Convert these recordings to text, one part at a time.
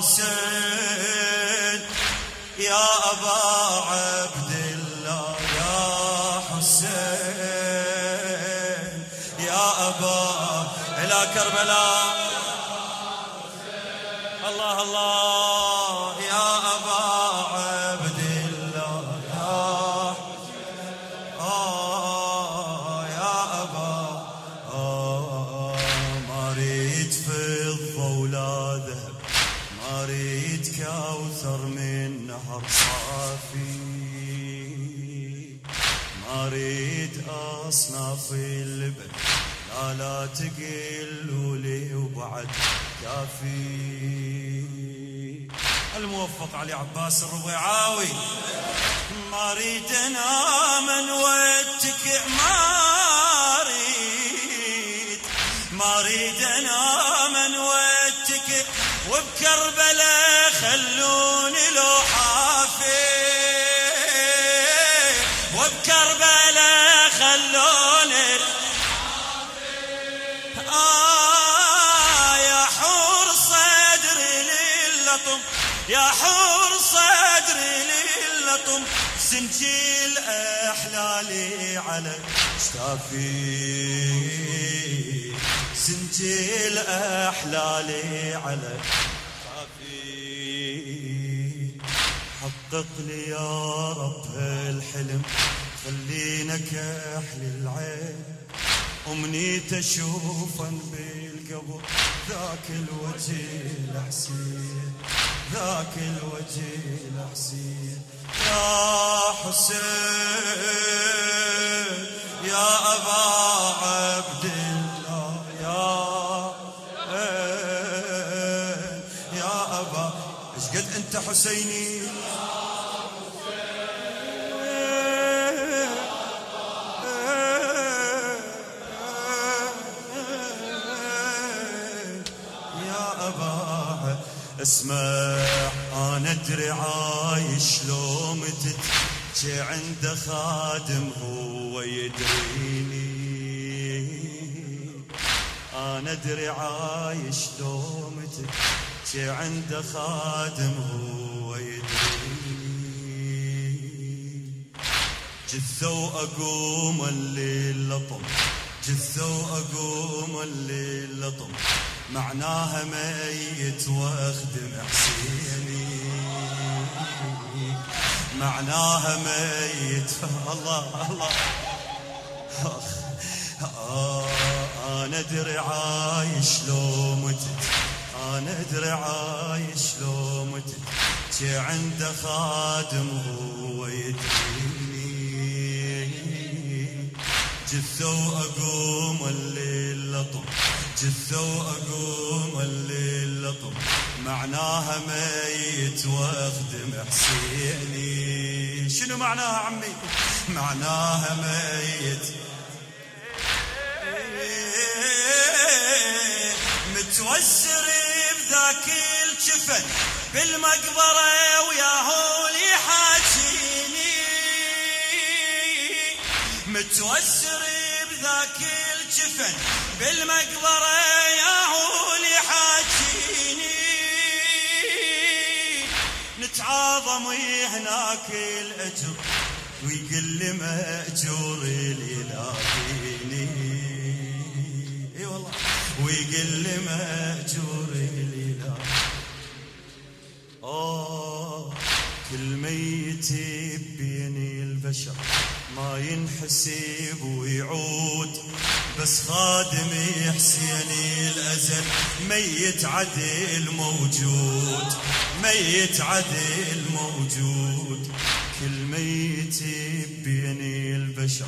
حسين. يا أبا عبد الله يا حسين. يا أبا إلى كربلاء. الله الله. لا لا تقلوا لي وبعد كافي. الموفق علي عباس الربيعاوي ما أريد انام واتكئ ما أريد. ما أريد انام واتكئ وبكربلاء خلوني لو حافي وبكربلاء يا حور صدري للطم سنجيل أحلالي على شتافي سنجيل أحلالي على شتافي حقق لي يا رب هالحلم خلينا كحل العين. أمنيت أشوفا بالقبر ذاك الوجه الحسين. ذاك الوجه الحسين. يا حسين يا أبا عبد الله يا حسين يا أبا. إيش قد أنت حسيني؟ جي عنده خادم هو يدريني. أنا أدري عايش لو متت جي عنده خادم هو يدريني. جثة وأقوم الليل لطم جثة وأقوم الليل لطم. معناها ميت وأخدم حسيني. معناها ميت. الله الله. أنا أدري عايش لو متت أنا أدري عايش لو متت جي عنده خادم هو يدريني جثة وأقوم الليل. لطم جثة وأقوم الليل لطم. معناها ميت وأخدم حسيني. شنو معناها عمي؟ معناها ميت. متوسر بذاك الجفن بالمقبرة وياهو لي حاجيني. متوسر بذاك الجفن بالمقبرة ياهو لي حاجيني. نتعاظم هناك الأجر ويقل مأجور الإلهيني. إي والله. ويقل مأجور الإله آه كل ميت بين البشر ما ينحسب ويعود بس خادم حسين الأزل ميت عدل موجود ميت عدل موجود. كل ميت بين البشر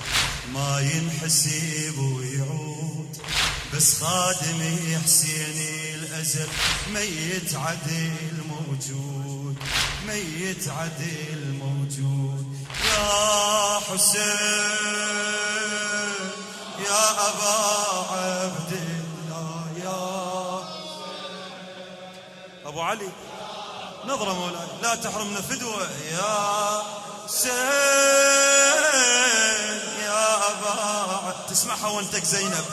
ما ينحسب ويعود. بس خادم حسين الأزل ميت عدل موجود ميت عدل موجود. يا حسين أبا عبد الله يا أبو علي نظرة مولاي لا تحرمنا فدوة يا سين يا أبا تسمعها وانتك زينب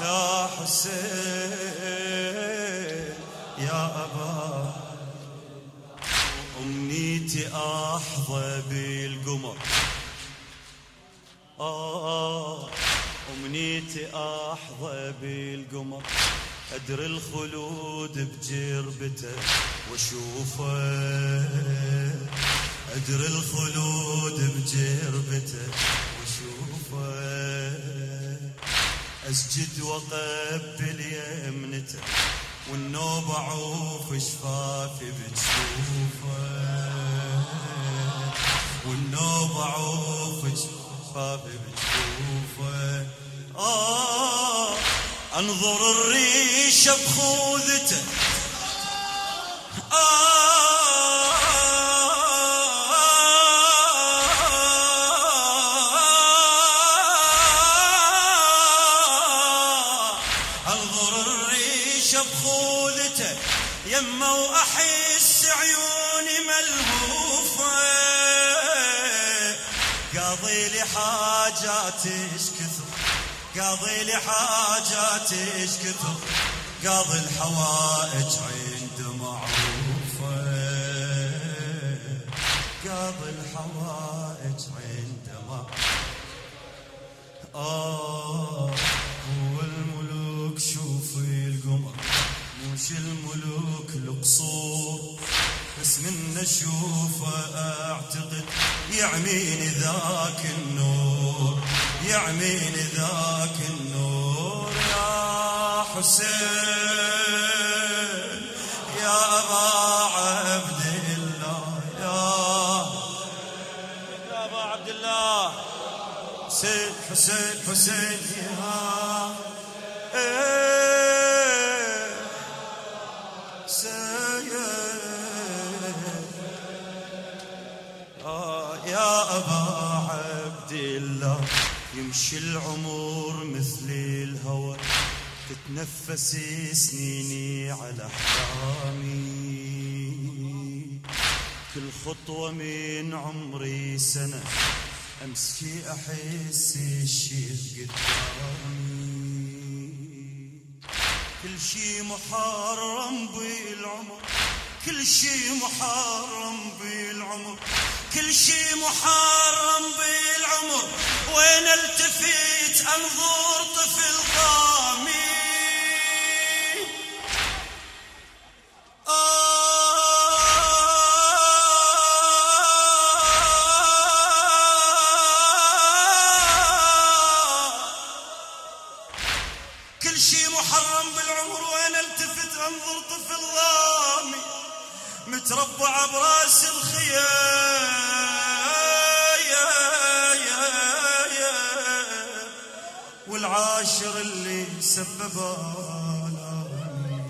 يا حسين يا أبا. أحظى بالقمر. آه. أمنيتي أحظى بالقمر. أدري الخلود بجربته وأشوفه. أدري الخلود بجربته وأشوفه. أسجد وأقبل يمنته والنوب أعوف شفافي بتشوفه. والنوب أعوف شفافي بتشوفه. آه انظر الريشة بخوذته. انظر الريشة بخوذته. يمه وأحس عيوني ملهوفة. قاضي لي إيش كثر. قاضي لي حاجاتي إيش كثر قاضي الحوائج عند معروفة. قاضي الحوائج عند معروفة. هو الملوك شوفي القمر. مش الملوك القصور. بس من اشوفه أعتقد يعميني ذاك النور. يعميني ذاك النور يا حسين يا ابا عبد الله يا يا ابا عبد الله. حسين حسين حسين. يمشي العمر مثل الهوى تتنفس سنيني على أحلامي. كل خطوة من عمري سنة أمشي أحس الشي قدامي. كل شي محرم بالعمر كل شي محرم بالعمر. كل شي محرم بالعمر وين التفت انظر طفل ضامي والعاشر اللي سبب آلامي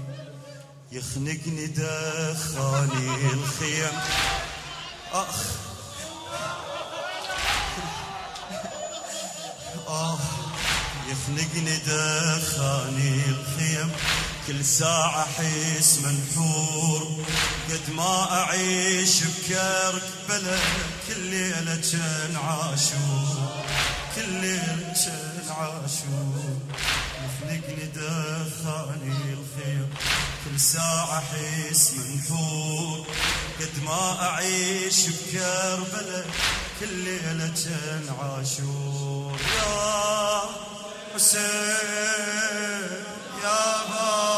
يخنقني دخاني الخيم أخ. آه يخنقني دخاني الخيم كل ساعة أحس منحور. قد ما أعيش بكرك بلا كل ليلة عاشور. كل ليلة كان عاشور يخنقني دخاني الخيم كل ساعة أحس منحور قد ما أعيش بكربلة كل ليلة عاشور يا حسين يا با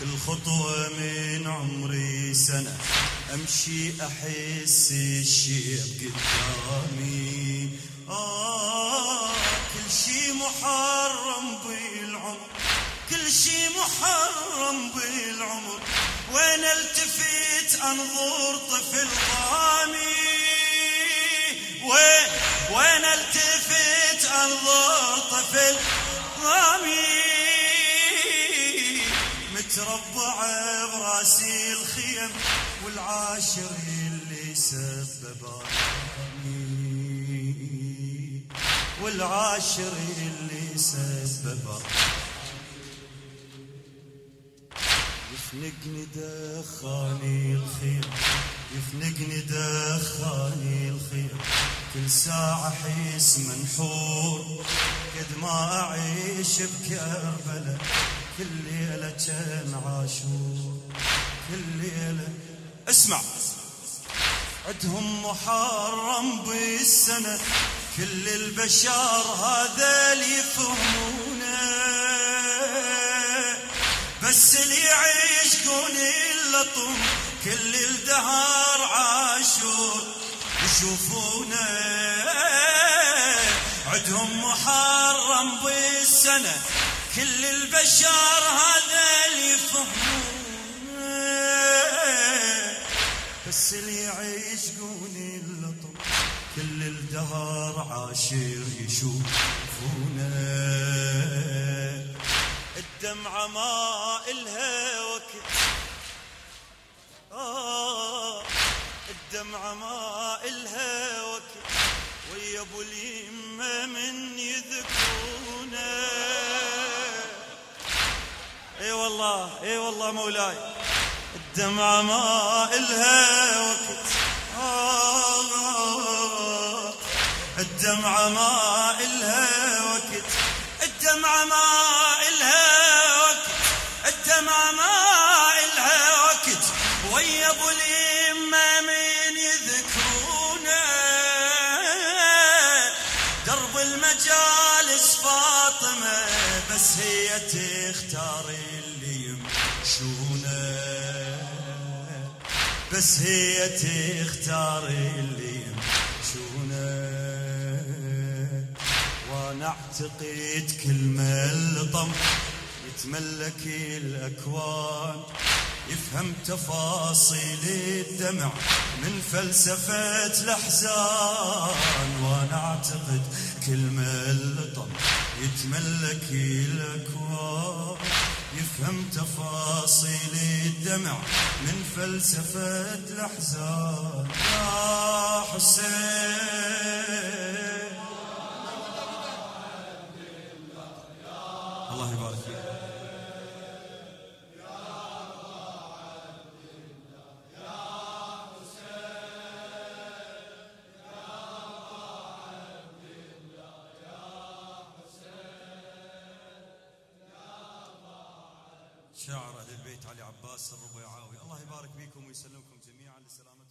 كل خطوة من عمري سنة. أمشي أحس الشيب قدامي. آه كل شي محرم بالعمر. كل شي محرم بالعمر. وين التفت أنظر طفل ضامي وين وين التفت أنظر طفل ضامي متربع براسي الخيم والعاشر اللي سبب والعاشر اللي سبب يفنقني دخاني الخير يفنقني دخاني الخير كل ساعة حيس منحور قد ما أعيش بكربلة. كل ليلة كان عاشور. كل ليلة. اسمع. عدهم محرم بالسنة. كل البشر هذا يفهمونه. بس اللي يعيش قول اللطم كل الدهر عاشور. يشوفونه كل البشر هذا اللي بس اللي يعيش قول اللطم كل الدهر عاشر يشوفونه. الدمعة ما إلها وقت. آه الدمعة ما إلها وقت. ويا أبو اليمة من يذكرونه والله اي والله مولاي. الدمعة ما إلها وقت. آه الدمعة ما إلها تختار اللي يمشونه. بس هي تختار اللي يمشونه. وأنا أعتقد كل ما اللطم يتملك الأكوان. يفهم تفاصيل الدمع من فلسفة الأحزان. يفهم تفاصيل الدمع من فلسفة الأحزان يا حسين. شاعر أهل البيت علي عباس الربيعاوي. الله يبارك فيكم ويسلمكم جميعا. لسلامة